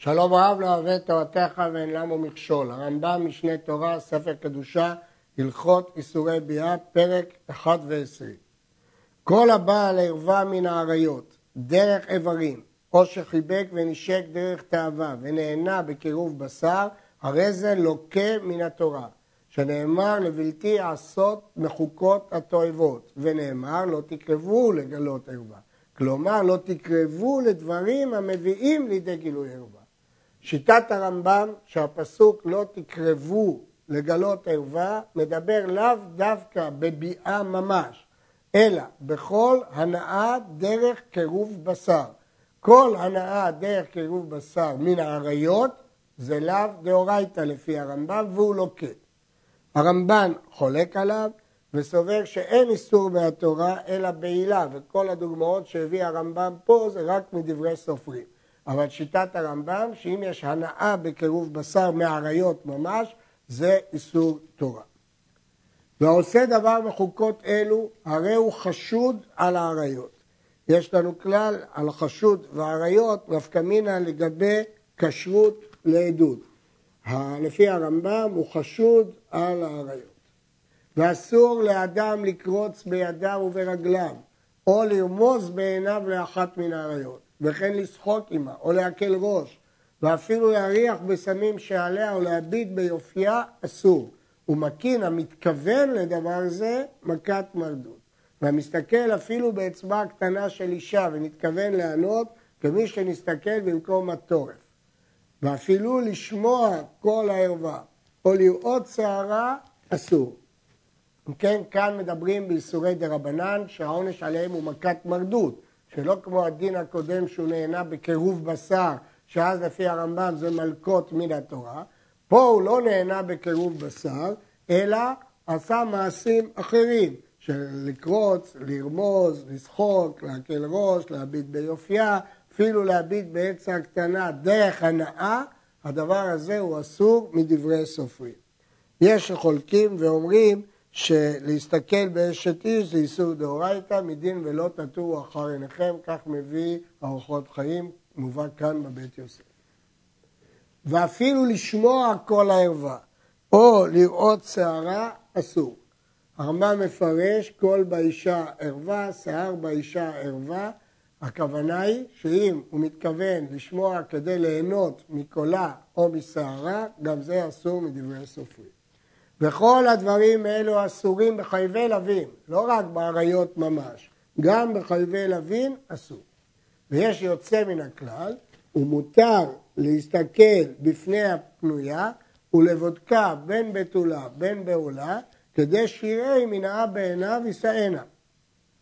שלום רב לא אוהב תורתך ואין למו מכשול. הרמב"ם משנה תורה, ספר קדושה, הלכות איסורי ביאה, פרק 1 ו-20. כל הבעל ערווה מן האריות, דרך איברים, או שחיבק ונשק דרך תאווה ונהנה בקירוב בשר, הרי זה לוקה מן התורה. שנאמר לבלתי עשות מחוקות התועבות, ונאמר לא תקרבו לגלות ערווה. כלומר, לא תקרבו לדברים המביאים לידי גילוי ערווה. שיטת הרמב"ם שהפסוק לא תקרבו לגלות ערווה מדבר לאו דווקא בביאה ממש, אלא בכל הנאה דרך קירוב בשר. כל הנאה דרך קירוב בשר מן האריות זה לאו דאורייתא לפי הרמב"ם והוא לוקה. הרמב"ן חולק עליו וסובר שאין איסור מהתורה אלא בעילה וכל הדוגמאות שהביא הרמב"ם פה זה רק מדברי סופרים. אבל שיטת הרמב"ם שאם יש הנאה בקירוב בשר מאריות ממש זה איסור תורה. והעושה דבר מחוקות אלו הרי הוא חשוד על האריות. יש לנו כלל על חשוד ואריות נפקא מינה לגבי כשרות לעדות. לפי הרמב"ם הוא חשוד על האריות. ואסור לאדם לקרוץ בידיו וברגליו, או לרמוז בעיניו לאחת מן האריות, וכן לשחוק עמה, או להקל ראש, ואפילו להריח בסמים שעליה או להביט ביופייה, אסור. ומקין המתכוון לדבר זה, מכת מרדות. והמסתכל אפילו באצבע הקטנה של אישה ונתכוון לענות, כמי שנסתכל במקום התורף. ואפילו לשמוע כל הערווה או לראות שערה, אסור. אם כן, כאן מדברים באיסורי דה רבנן שהעונש עליהם הוא מכת מרדות, שלא כמו הדין הקודם שהוא נהנה בקירוב בשר, שאז לפי הרמב"ם זה מלקות מן התורה, פה הוא לא נהנה בקירוב בשר, אלא עשה מעשים אחרים, של לקרוץ, לרמוז, לשחוק, להקל ראש, להביט ביופייה, אפילו להביט בעץ הקטנה דרך הנאה, הדבר הזה הוא אסור מדברי סופרים. יש שחולקים ואומרים שלהסתכל באשת איש זה איסור דאורייתא, מדין ולא תטורו אחר עיניכם, כך מביא ארוחות חיים, מובא כאן בבית יוסף. ואפילו לשמוע כל הערווה, או לראות שערה, אסור. הרמב"ם מפרש כל באישה ערווה, שיער באישה ערווה, הכוונה היא שאם הוא מתכוון לשמוע כדי ליהנות מקולה או משערה, גם זה אסור מדברי סופרים. וכל הדברים האלו אסורים בחייבי לווין, לא רק באריות ממש, גם בחייבי לווין אסור. ויש יוצא מן הכלל, ומותר להסתכל בפני הפנויה ולבודקה בין בתולה בין בעולה, כדי שיראה אם היא נאה בעיניו יישאנה.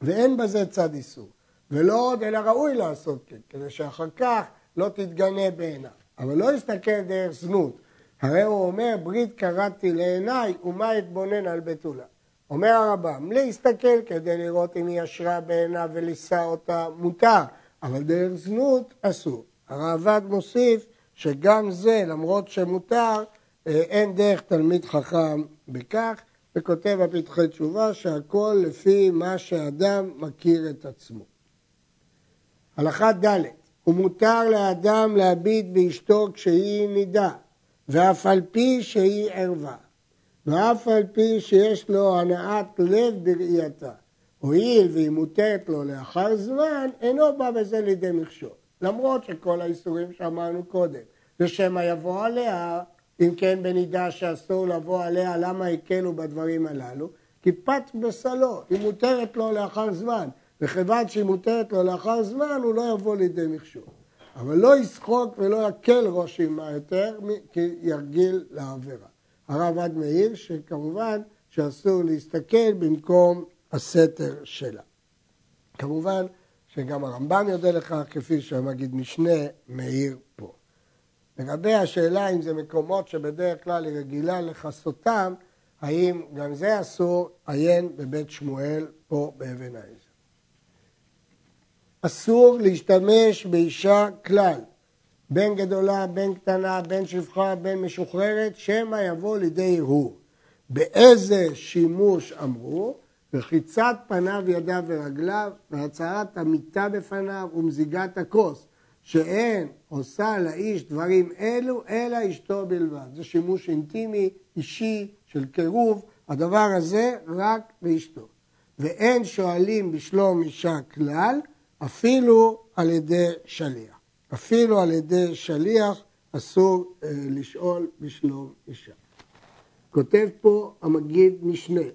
ואין בזה צד איסור. ולא עוד, אלא ראוי לעשות כן, כדי שאחר כך לא תתגנה בעיניו. אבל לא יסתכל דרך זנות. הרי הוא אומר, ברית קראתי לעיניי, ומה אתבונן על בתולה. אומר הרמב"ם, להסתכל כדי לראות אם היא ישרה בעיניו ולישא אותה, מותר, אבל דרך זנות אסור. הראב"ד מוסיף שגם זה, למרות שמותר, אה, אין דרך תלמיד חכם בכך, וכותב בפתחי תשובה שהכל לפי מה שאדם מכיר את עצמו. הלכה ד' ומותר לאדם להביט באשתו כשהיא נידה, ואף על פי שהיא ערווה, ואף על פי שיש לו הנעת לב בראייתה. הואיל והיא מותרת לו לאחר זמן, אינו בא בזה לידי מכשול. למרות שכל האיסורים שאמרנו קודם, ושמא יבוא עליה, אם כן בנידה שאסור לבוא עליה, למה הקלו בדברים הללו? כי פת בסלו, היא מותרת לו לאחר זמן. וכיוון שהיא מותרת לו לאחר זמן, הוא לא יבוא לידי מכשול. אבל לא ישחוק ולא יקל ראש עמה יותר, כי ירגיל לעבירה. הרב עד מאיר שכמובן שאסור להסתכל במקום הסתר שלה. כמובן שגם הרמב"ם יודע לך, כפי שהמגיד משנה מאיר פה. לגבי השאלה אם זה מקומות שבדרך כלל היא רגילה לכסותם, האם גם זה אסור, עיין בבית שמואל פה באבן העזר. אסור להשתמש באישה כלל, בין גדולה, בין קטנה, בין שפחה, בין משוחררת, שמא יבוא לידי הרהור. באיזה שימוש אמרו? רחיצת פניו, ידיו ורגליו, והצהרת המיטה בפניו ומזיגת הכוס, שאין עושה לאיש דברים אלו, אלא אשתו בלבד. זה שימוש אינטימי, אישי, של קירוב, הדבר הזה רק לאשתו. ואין שואלים בשלום אישה כלל, אפילו על ידי שליח. אפילו על ידי שליח אסור אה, לשאול בשלום אישה. כותב פה המגיד משנה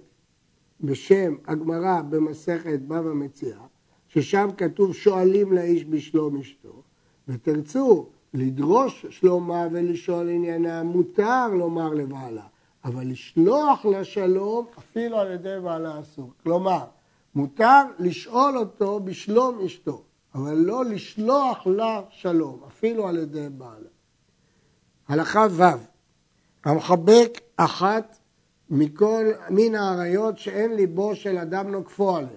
בשם הגמרא במסכת בבא מציאה, ששם כתוב שואלים לאיש בשלום אשתו, ותרצו לדרוש שלומה ולשאול עניינה, מותר לומר לבעלה, אבל לשלוח לשלום אפילו על ידי בעלה אסור. כלומר, מותר לשאול אותו בשלום אשתו, אבל לא לשלוח לה שלום, אפילו על ידי בעלה. הלכה ו' המחבק אחת מכל מין האריות שאין ליבו של אדם נוקפו עליהן,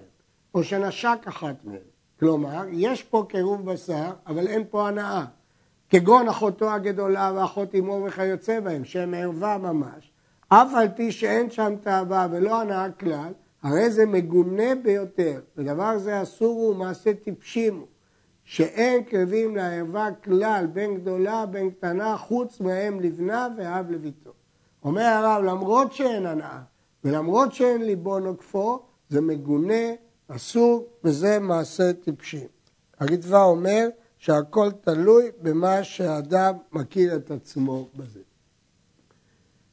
או שנשק אחת מהן. כלומר, יש פה קירוב בשר, אבל אין פה הנאה. כגון אחותו הגדולה ואחות אמו וכיוצא בהם, שהם ערווה ממש, אף על פי שאין שם תאווה ולא הנאה כלל, הרי זה מגונה ביותר, ודבר זה אסור הוא מעשה טיפשים שאין קרבים לערווה כלל בין גדולה בין קטנה חוץ מהם לבנה ואב לביתו. אומר הרב, למרות שאין הנאה ולמרות שאין ליבו נוקפו, זה מגונה, אסור, וזה מעשה טיפשים. הריטב"א אומר שהכל תלוי במה שהאדם מכיר את עצמו בזה.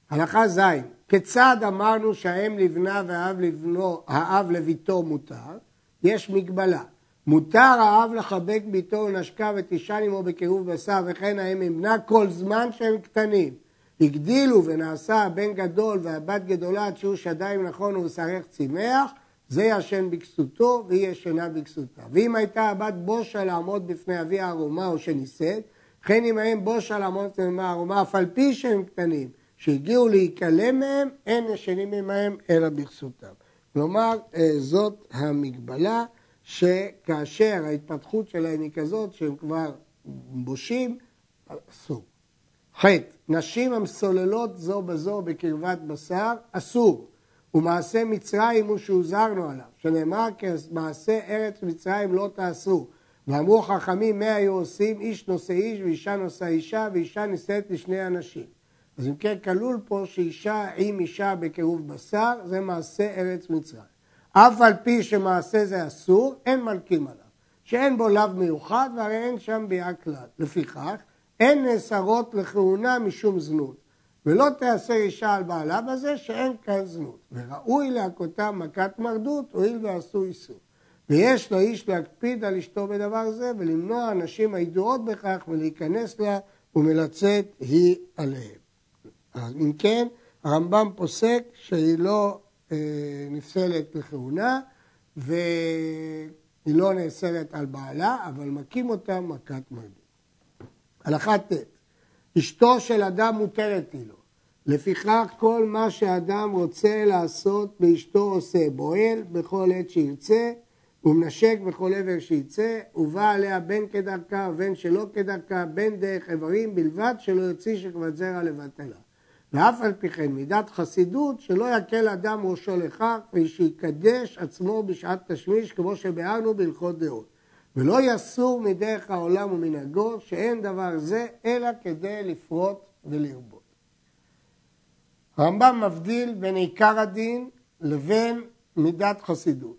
הלכה ז' כיצד אמרנו שהאם לבנה והאב לבנו, האב לביתו מותר? יש מגבלה. מותר האב לחבק ביתו ולנשקה ותישן עמו בקירוב בשר וכן האם ימנע כל זמן שהם קטנים. הגדילו ונעשה הבן גדול והבת גדולה עד שהוא שדיים נכון ובשרך צימח, זה ישן בכסותו והיא ישנה בכסותה. ואם הייתה הבת בושה לעמוד בפני אבי הערומה או שנישאת, וכן אם האם בושה לעמוד בפני הערומה אף על פי שהם קטנים, שהגיעו להיכלם מהם, אין ישנים עמהם אלא בכסותם. כלומר, אה, זאת המגבלה שכאשר ההתפתחות שלהם היא כזאת שהם כבר בושים, אסור. ח' נשים המסוללות זו בזו בקרבת בשר, אסור. ומעשה מצרים הוא שהוזהרנו עליו, שנאמר כמעשה ארץ מצרים לא תעשו. ואמרו חכמים מה היו עושים איש נושא איש ואישה נושא אישה ואישה נישאת לשני אנשים. אז אם כן כלול פה שאישה עם אישה בקירוב בשר זה מעשה ארץ מצרים. אף על פי שמעשה זה אסור, אין מלקים עליו. שאין בו לאו מיוחד והרי אין שם ביאה כלל. לפיכך, אין נאסרות לכהונה משום זנות. ולא תיאסר אישה על בעלה בזה שאין כאן זנות. וראוי להכותה מכת מרדות, הואיל ועשו איסור. ויש לאיש להקפיד על אשתו בדבר זה ולמנוע הנשים הידועות בכך ולהיכנס לה ומלצאת היא עליהם. אם כן, הרמב"ם פוסק שהיא לא אה, נפסלת לכהונה והיא לא נאסרת על בעלה, אבל מכים אותה מכת מרדות. הלכה ט' אשתו של אדם מותרת היא לו. לפיכך כל מה שאדם רוצה לעשות באשתו עושה, בועל בכל עת שירצה ומנשק בכל עבר שיצא, ובא עליה בין כדרכה ובין שלא כדרכה, בין דרך איברים, בלבד שלא יוציא שכבת זרע לבטלה. ואף על פי כן מידת חסידות שלא יקל אדם ראשו לכך ושיקדש עצמו בשעת תשמיש כמו שביארנו בהלכות דעות. ולא יסור מדרך העולם ומנהגו שאין דבר זה אלא כדי לפרוט ולרבות. הרמב"ם מבדיל בין עיקר הדין לבין מידת חסידות.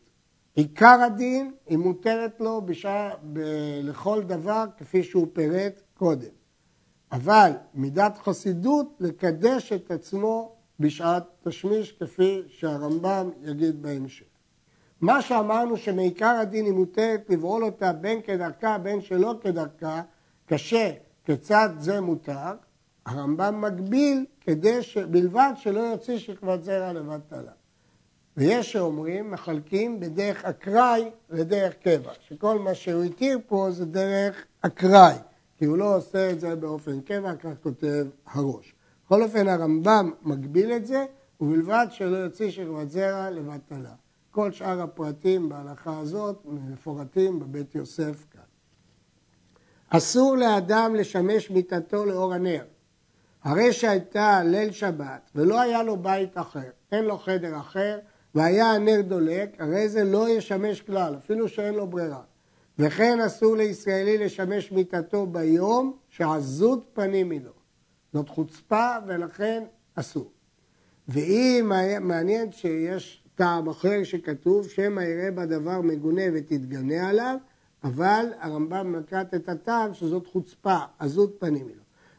עיקר הדין היא מותרת לו בשעה, ב, לכל דבר כפי שהוא פירט קודם. אבל מידת חסידות לקדש את עצמו בשעת תשמיש כפי שהרמב"ם יגיד בהמשך. מה שאמרנו שמעיקר הדין היא מותרת לבעול אותה בין כדרכה בין שלא כדרכה, קשה כיצד זה מותר, הרמב"ם מגביל כדי ש... בלבד שלא יוציא שכבת זרע לבטלה. ויש שאומרים, מחלקים בדרך אקראי לדרך קבע, שכל מה שהוא התיר פה זה דרך אקראי, כי הוא לא עושה את זה באופן קבע, כך כותב הראש. בכל אופן הרמב"ם מגביל את זה, ובלבד שלא יוציא שכבת זרע לבטלה. כל שאר הפרטים בהלכה הזאת מפורטים בבית יוסף כאן. אסור לאדם לשמש מיטתו לאור הנר. הרי שהייתה ליל שבת ולא היה לו בית אחר, אין לו חדר אחר, והיה הנר דולק, הרי זה לא ישמש כלל, אפילו שאין לו ברירה. וכן אסור לישראלי לשמש מיטתו ביום שעזות פנים היא. זאת חוצפה ולכן אסור. ואם מעניין שיש טעם אחר שכתוב שמא יראה בדבר מגונה ותתגנה עליו, אבל הרמב"ם נקט את הטעם שזאת חוצפה, עזות פנים היא.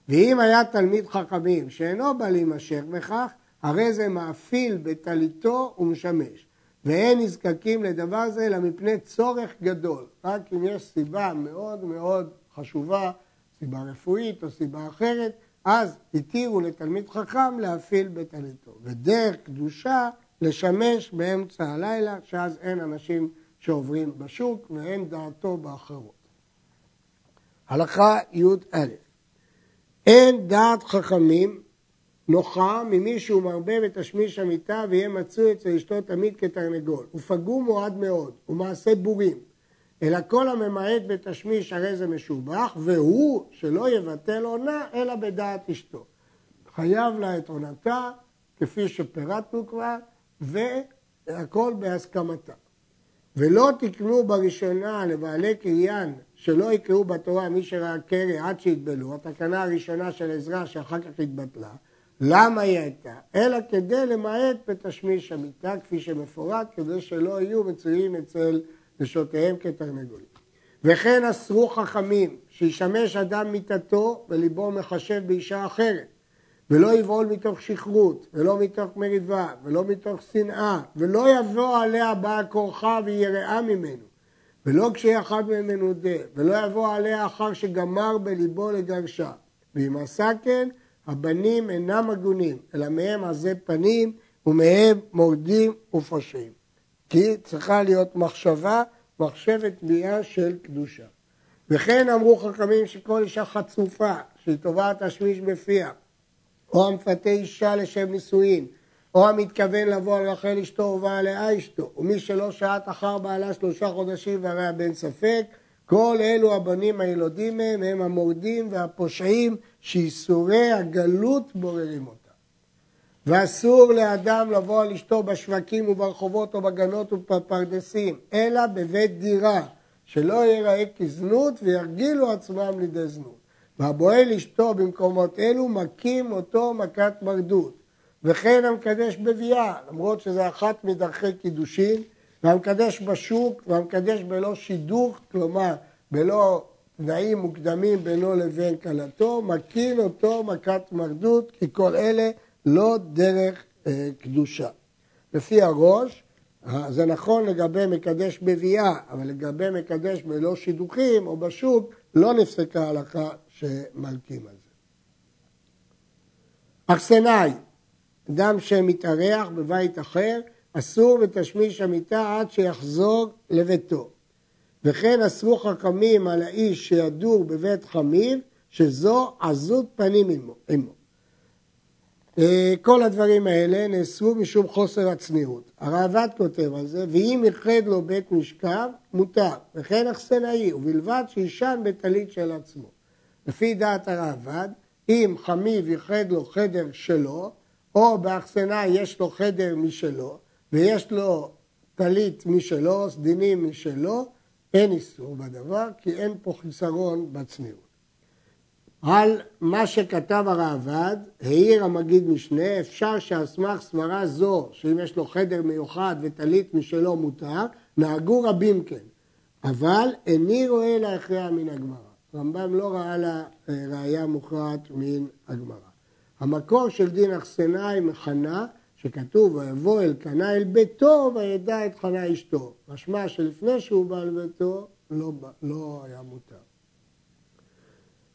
ואם היה תלמיד חכמים שאינו בא להימשך בכך, הרי זה מאפיל בטליתו ומשמש. ואין נזקקים לדבר זה אלא מפני צורך גדול. רק אם יש סיבה מאוד מאוד חשובה, סיבה רפואית או סיבה אחרת, אז התירו לתלמיד חכם להפעיל בטליתו. ודרך קדושה לשמש באמצע הלילה, שאז אין אנשים שעוברים בשוק ואין דעתו באחרות. הלכה י"א אין דעת חכמים נוחה ממי שהוא מרבה בתשמיש המיטה ויהיה מצוי אצל אשתו תמיד כתרנגול. הוא פגום מועד מאוד, הוא מעשה בורים. אלא כל הממעט בתשמיש הרי זה משובח, והוא שלא יבטל עונה אלא בדעת אשתו. חייב לה את עונתה, כפי שפירטנו כבר, והכל בהסכמתה. ולא תקנו בראשונה לבעלי קריין שלא יקראו בתורה מי שראה קרי עד שיתבלו, התקנה הראשונה של עזרא שאחר כך התבטלה, למה היא הייתה? אלא כדי למעט בתשמיש המיטה, כפי שמפורט, כדי שלא יהיו מצויים אצל נשותיהם כתרנגולים. וכן אסרו חכמים שישמש אדם מיתתו וליבו מחשב באישה אחרת, ולא יבעול מתוך שכרות, ולא מתוך מריבה, ולא מתוך שנאה, ולא יבוא עליה בעל כורחה ויראה ממנו, ולא כשיהיה אחד מהם מנודה, ולא יבוא עליה אחר שגמר בליבו לגרשה. ואם עשה כן, הבנים אינם הגונים, אלא מהם עזי פנים ומהם מורדים ופושעים. כי צריכה להיות מחשבה, מחשבת ביאה של קדושה. וכן אמרו חכמים שכל אישה חצופה, שהיא תובעת תשמיש בפיה, או המפתה אישה לשם נישואין, או המתכוון לבוא על רחל אשתו ובעליה אשתו, ומי שלא שעט אחר בעלה שלושה חודשים והרי הבן ספק, כל אלו הבנים הילודים מהם הם המורדים והפושעים שאיסורי הגלות בוררים אותם. ואסור לאדם לבוא על אשתו בשווקים וברחובות או בגנות ובפרדסים, אלא בבית דירה, שלא ייראה כזנות וירגילו עצמם לידי זנות. והבועל אשתו במקומות אלו מכים אותו מכת מרדות. וכן המקדש בביאה, למרות שזה אחת מדרכי קידושין, והמקדש בשוק והמקדש בלא שידוך, כלומר בלא תנאים מוקדמים בינו לבין כלתו, מקין אותו מכת מרדות, כי כל אלה לא דרך אה, קדושה. לפי הראש, זה נכון לגבי מקדש בביאה, אבל לגבי מקדש בלא שידוכים או בשוק, לא נפסקה ההלכה שמלקים על זה. אכסנאי, אדם שמתארח בבית אחר, אסור בתשמיש המיטה עד שיחזור לביתו. וכן אסרו חכמים על האיש שידור בבית חמיו, שזו עזות פנים עמו. אה, כל הדברים האלה נאסרו משום חוסר הצניעות. הראב"ד כותב על זה, ואם ייחד לו בית משכב, מותר, וכן אכסנאי, ובלבד שישן בטלית של עצמו. לפי דעת הראב"ד, אם חמיב ייחד לו חדר שלו, או באכסנאי יש לו חדר משלו, ויש לו טלית משלו, סדינים משלו, אין איסור בדבר, כי אין פה חיסרון בצניעות. על מה שכתב הראב"ד, העיר המגיד משנה, אפשר שאסמך סברה זו, שאם יש לו חדר מיוחד וטלית משלו מותר, נהגו רבים כן. אבל איני רואה להכרע מן הגמרא. רמב"ם לא ראה לה אה, ראייה מוכרעת מן הגמרא. המקור של דין אכסנאי מחנה, שכתוב ויבוא אל קנה אל ביתו וידע את חנה אשתו. משמע שלפני שהוא בא לביתו לא, לא היה מותר.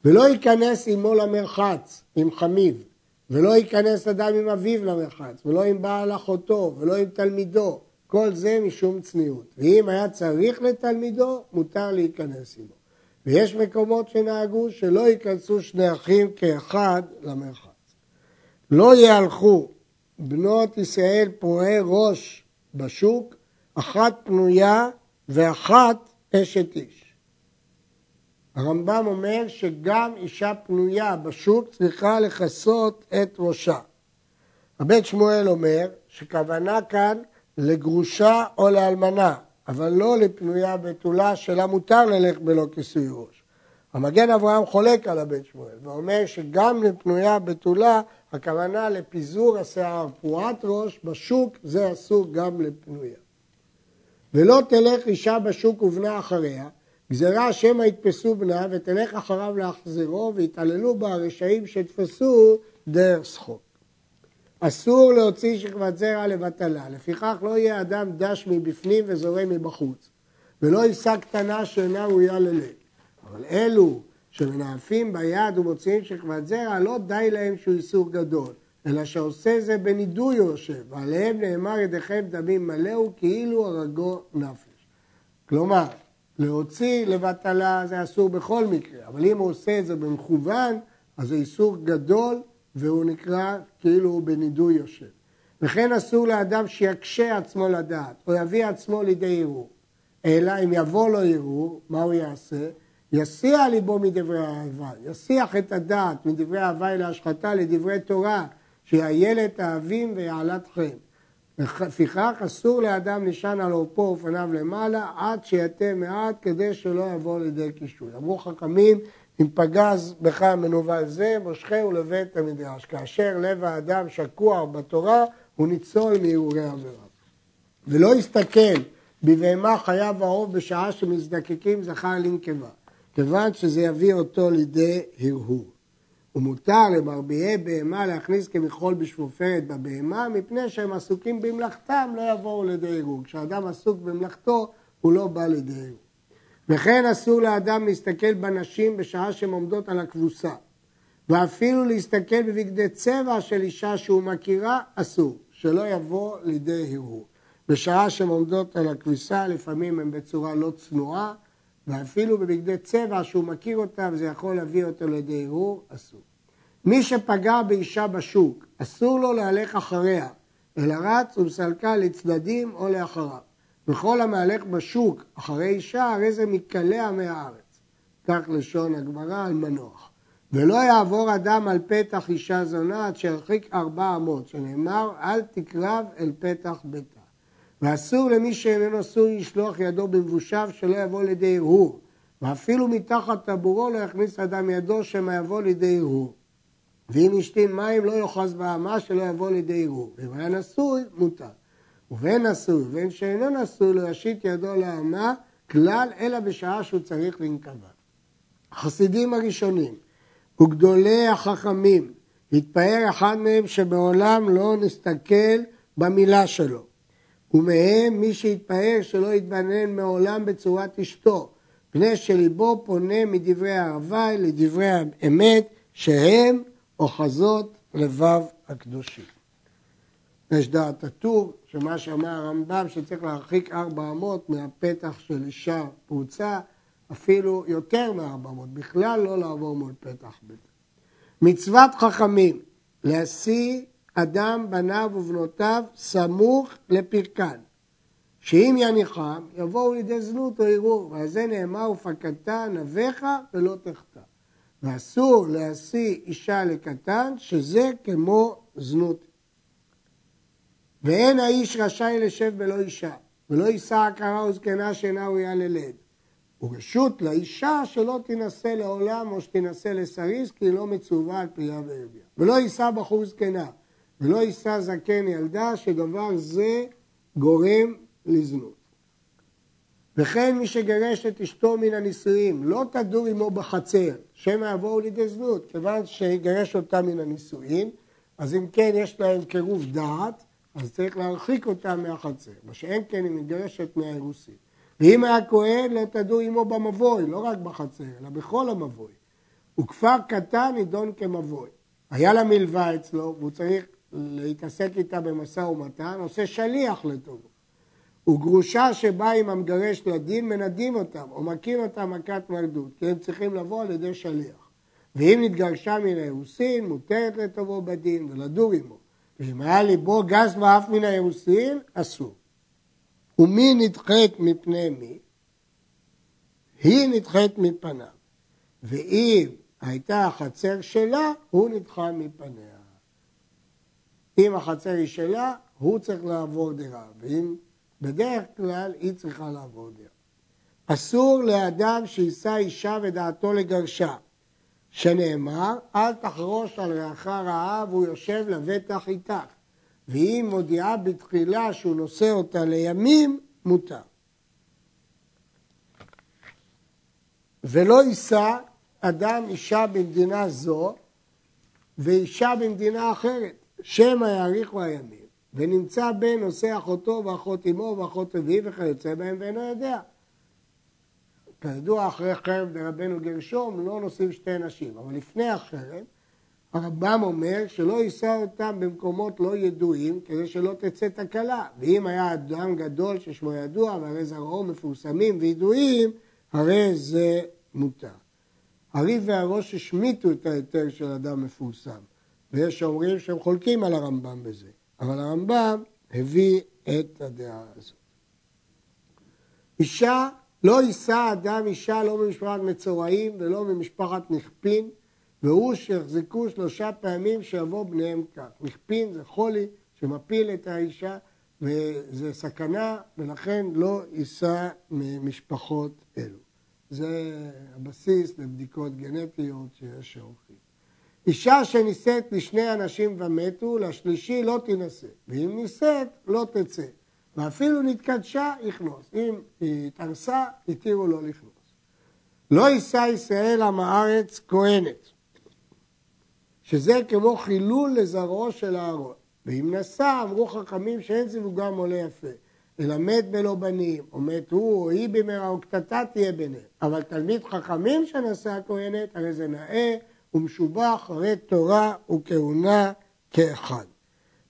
ולא ייכנס עמו למרחץ עם חמיב, ולא ייכנס אדם עם אביו למרחץ, ולא עם בעל אחותו, ולא עם תלמידו, כל זה משום צניעות. ואם היה צריך לתלמידו, מותר להיכנס עמו. ויש מקומות שנהגו שלא ייכנסו שני אחים כאחד למרחץ. לא יהלכו בנות ישראל פרועי ראש בשוק, אחת פנויה ואחת אשת איש. הרמב"ם אומר שגם אישה פנויה בשוק צריכה לכסות את ראשה. הבית שמואל אומר שכוונה כאן לגרושה או לאלמנה, אבל לא לפנויה בתולה שלה מותר ללכת בלא כיסוי ראש. המגן אברהם חולק על הבן שמואל ואומר שגם לפנויה בתולה הכוונה לפיזור השיער, פרועת ראש בשוק זה אסור גם לפנויה. ולא תלך אישה בשוק ובנה אחריה, גזירה שמא יתפסו בנה ותלך אחריו להחזירו ויתעללו בה הרשעים שתפסו דרך שחוק. אסור להוציא שכבת זרע לבטלה, לפיכך לא יהיה אדם דש מבפנים וזורם מבחוץ, ולא יישא קטנה שאינה ראויה ללב. אבל אלו שמנאפים ביד ומוציאים שכבת זרע, לא די להם שהוא איסור גדול, אלא שעושה זה בנידוי יושב, ועליהם נאמר ידיכם דמים מלאו כאילו הרגו נפש. כלומר, להוציא לבטלה זה אסור בכל מקרה, אבל אם הוא עושה את זה במכוון, אז זה איסור גדול והוא נקרא כאילו הוא בנידוי יושב. וכן אסור לאדם שיקשה עצמו לדעת או יביא עצמו לידי ערעור. אלא אם יבוא לו ערעור, מה הוא יעשה? יסיע ליבו מדברי האהבה, יסיח את הדעת מדברי אהבה אל ההשחתה לדברי תורה, שיילת האבים ויעלת חן. לפיכך אסור לאדם נשען על עורפו ופניו למעלה עד שיתה מעט כדי שלא יבוא לידי קישוי. אמרו חכמים אם פגז בך מנוול זה, מושכהו לבית המדרש. כאשר לב האדם שקוע בתורה, הוא ניצול מהרהורי עבירה. ולא יסתכל בבהמה חיה וערוב בשעה שמזדקקים זכר לנקבה, כיוון שזה יביא אותו לידי הרהור. ומותר למרביעי בהמה להכניס כמכחול בשפופרת בבהמה, מפני שהם עסוקים במלאכתם, לא יבואו לידי הרהור. כשאדם עסוק במלאכתו, הוא לא בא לידי הרהור. וכן אסור לאדם להסתכל בנשים בשעה שהן עומדות על הכבוסה. ואפילו להסתכל בבגדי צבע של אישה שהוא מכירה, אסור, שלא יבוא לידי הרהור. בשעה שהן עומדות על הכביסה, לפעמים הן בצורה לא צנועה, ואפילו בבגדי צבע שהוא מכיר אותה וזה יכול להביא אותו לידי הרהור, אסור. מי שפגע באישה בשוק, אסור לו להלך אחריה, אלא רץ ומסלקה לצדדים או לאחריו. וכל המהלך בשוק אחרי אישה, הרי זה מקלע מהארץ. כך לשון הגמרא על מנוח. ולא יעבור אדם על פתח אישה זונה עד שירחיק ארבע אמות, שנאמר אל תקרב אל פתח ביתה. ואסור למי שאיננו עשוי לשלוח ידו במבושיו שלא יבוא לידי הרהור. ואפילו מתחת טבורו לא יכניס אדם ידו שמא יבוא לידי הרהור. ואם השתין מים לא יאחז באמה שלא יבוא לידי הרהור. ואם היה נשוי, מותר. ובין נשוי ובין שאינו נשוי לא ישית ידו לאמה כלל אלא בשעה שהוא צריך לנקבה. החסידים הראשונים וגדולי החכמים התפאר אחד מהם שבעולם לא נסתכל במילה שלו ומהם מי שהתפאר שלא יתבנן מעולם בצורת אשתו פני שליבו פונה מדברי הערבי לדברי האמת שהם אוחזות לבב הקדושים. יש דעת הטור, שמה שאמר הרמב"ם שצריך להרחיק ארבע אמות מהפתח של אישה פרוצה, אפילו יותר מארבע אמות, בכלל לא לעבור מול פתח ביתה. מצוות חכמים, להשיא אדם בניו ובנותיו סמוך לפרקן, שאם יניחם יבואו לידי זנות או ערעור, ועל זה נאמר ופקדת נביך ולא תחטא. ואסור להשיא אישה לקטן, שזה כמו זנות ואין האיש רשאי לשב בלא אישה, ולא יישא עקרה וזקנה שאינה ראויה ללד. ורשות לאישה שלא תינשא לעולם או שתינשא לסריס, כי היא לא מצווה על פריה ורבייה. ולא יישא בחור זקנה, ולא יישא זקן ילדה, שדבר זה גורם לזנות. וכן מי שגרש את אשתו מן הנישואים, לא תדור עמו בחצר, שמא יבואו לידי זנות, כיוון שגרש אותה מן הנישואים, אז אם כן יש להם קירוב דעת, אז צריך להרחיק אותה מהחצר. מה שאין כן היא מתגרשת מהאירוסין. ואם היה כהן לא תדעו עמו במבוי, לא רק בחצר, אלא בכל המבוי. וכפר קטן נידון כמבוי. היה לה מלווה אצלו, והוא צריך להתעסק איתה במשא ומתן, עושה שליח לטובו. וגרושה שבאה עם המגרש לדין, מנדים אותם, או מכים אותם מכת מרדות, כי הם צריכים לבוא על ידי שליח. ואם נתגרשה מן האירוסין, מותרת לטובו בדין ולדור עמו. ואם היה ליבו גס ואף מן האירוסין, אסור. ומי נדחית מפני מי? היא נדחית מפניו. ואם הייתה החצר שלה, הוא נדחה מפניה. אם החצר היא שלה, הוא צריך לעבור דירה, ואם בדרך כלל היא צריכה לעבור דירה. אסור לאדם שיישא אישה ודעתו לגרשה, שנאמר, אל תחרוש על רעך רעה והוא יושב לבטח איתך. והיא מודיעה בתחילה שהוא נושא אותה לימים, מותר. ולא יישא אדם אישה במדינה זו ואישה במדינה אחרת, שמא יאריכו הימים, ונמצא בן נושא אחותו ואחות אמו ואחות רביעי וכיוצא בהם ואינו יודע. כידוע, אחרי חרב דרבנו גרשום לא נושאים שתי נשים, אבל לפני החרב הרמב"ם אומר שלא יישא אותם במקומות לא ידועים כדי שלא תצא תקלה. ואם היה אדם גדול ששמו ידוע והרי זרעו מפורסמים וידועים, הרי זה מותר. הריב והראש השמיטו את ההיתר של אדם מפורסם, ויש שאומרים שהם חולקים על הרמב"ם בזה, אבל הרמב"ם הביא את הדעה הזאת. אישה, לא יישא אדם אישה לא ממשפחת מצורעים ולא ממשפחת נכפין, והוא שיחזקו שלושה פעמים שיבוא בניהם כך. נכפין זה חולי שמפיל את האישה וזה סכנה ולכן לא יישא ממשפחות אלו. זה הבסיס לבדיקות גנטיות שיש שעורכים. אישה שנישאת לשני אנשים ומתו, לשלישי לא תינשא, ואם נישאת לא תצא, ואפילו נתקדשה, יכנוס. אם היא התארסה, התירו לו לכנוס. לא יישא ישראל עם הארץ כהנת, שזה כמו חילול לזרעו של אהרון. ואם נשא, אמרו חכמים שאין זיווגם עולה יפה. אלא מת בלא בנים, או מת הוא או היא במהרה, או קטטה תהיה ביניהם. אבל תלמיד חכמים שנשא הכהנת, הרי זה נאה ומשובח, הרי תורה וכהונה כאחד.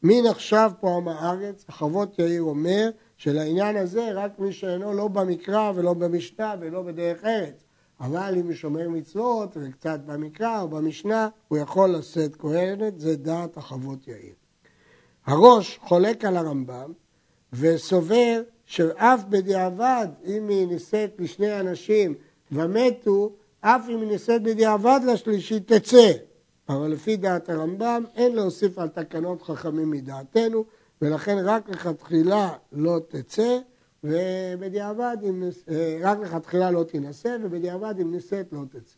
מי נחשב פה עם הארץ? חוות יאיר אומר שלעניין הזה רק מי שאינו לא במקרא ולא במשנה ולא בדרך ארץ. אבל אם הוא שומר מצוות וקצת במקרא או במשנה, הוא יכול לשאת כהנת, זה דעת החוות יאיר. הראש חולק על הרמב"ם וסובר שאף בדיעבד, אם היא נישאת לשני אנשים ומתו, אף אם היא נישאת בדיעבד לשלישי תצא. אבל לפי דעת הרמב"ם אין להוסיף על תקנות חכמים מדעתנו, ולכן רק לכתחילה לא תצא, ובדיעבד, אה, רק לכתחילה לא תינשא, ובדיעבד אם נישאת לא תצא.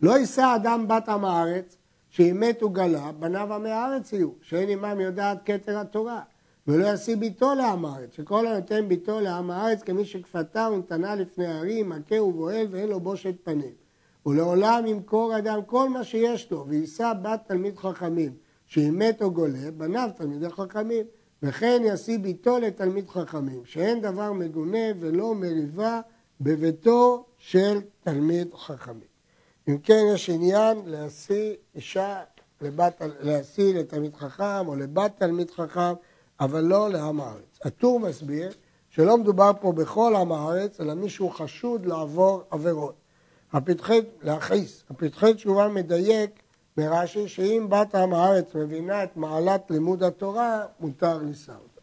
לא יישא אדם בת עם הארץ, שאם מת וגלה, בניו עמי הארץ יהיו, שאין עמם יודעת כתר התורה. ולא ישיא ביתו לעם הארץ, שכל הנותן ביתו לעם הארץ כמי שכפתה ונתנה לפני ערים, מכה ובועל ואין לו בושת פנים. ולעולם ימכור אדם כל מה שיש לו, ויישא בת תלמיד חכמים, שאם מת או גולה, בניו תלמידי חכמים. וכן ישיא ביתו לתלמיד חכמים, שאין דבר מגונה ולא מריבה בביתו של תלמיד חכמים. אם כן, יש עניין להשיא אישה, להשיא לתלמיד חכם או לבת תלמיד חכם, אבל לא לעם הארץ. הטור מסביר שלא מדובר פה בכל עם הארץ, אלא מישהו חשוד לעבור עבירות. הפתחי, להכעיס, הפתחי תשובה מדייק ברש"י שאם בת עם הארץ מבינה את מעלת לימוד התורה, מותר אותה.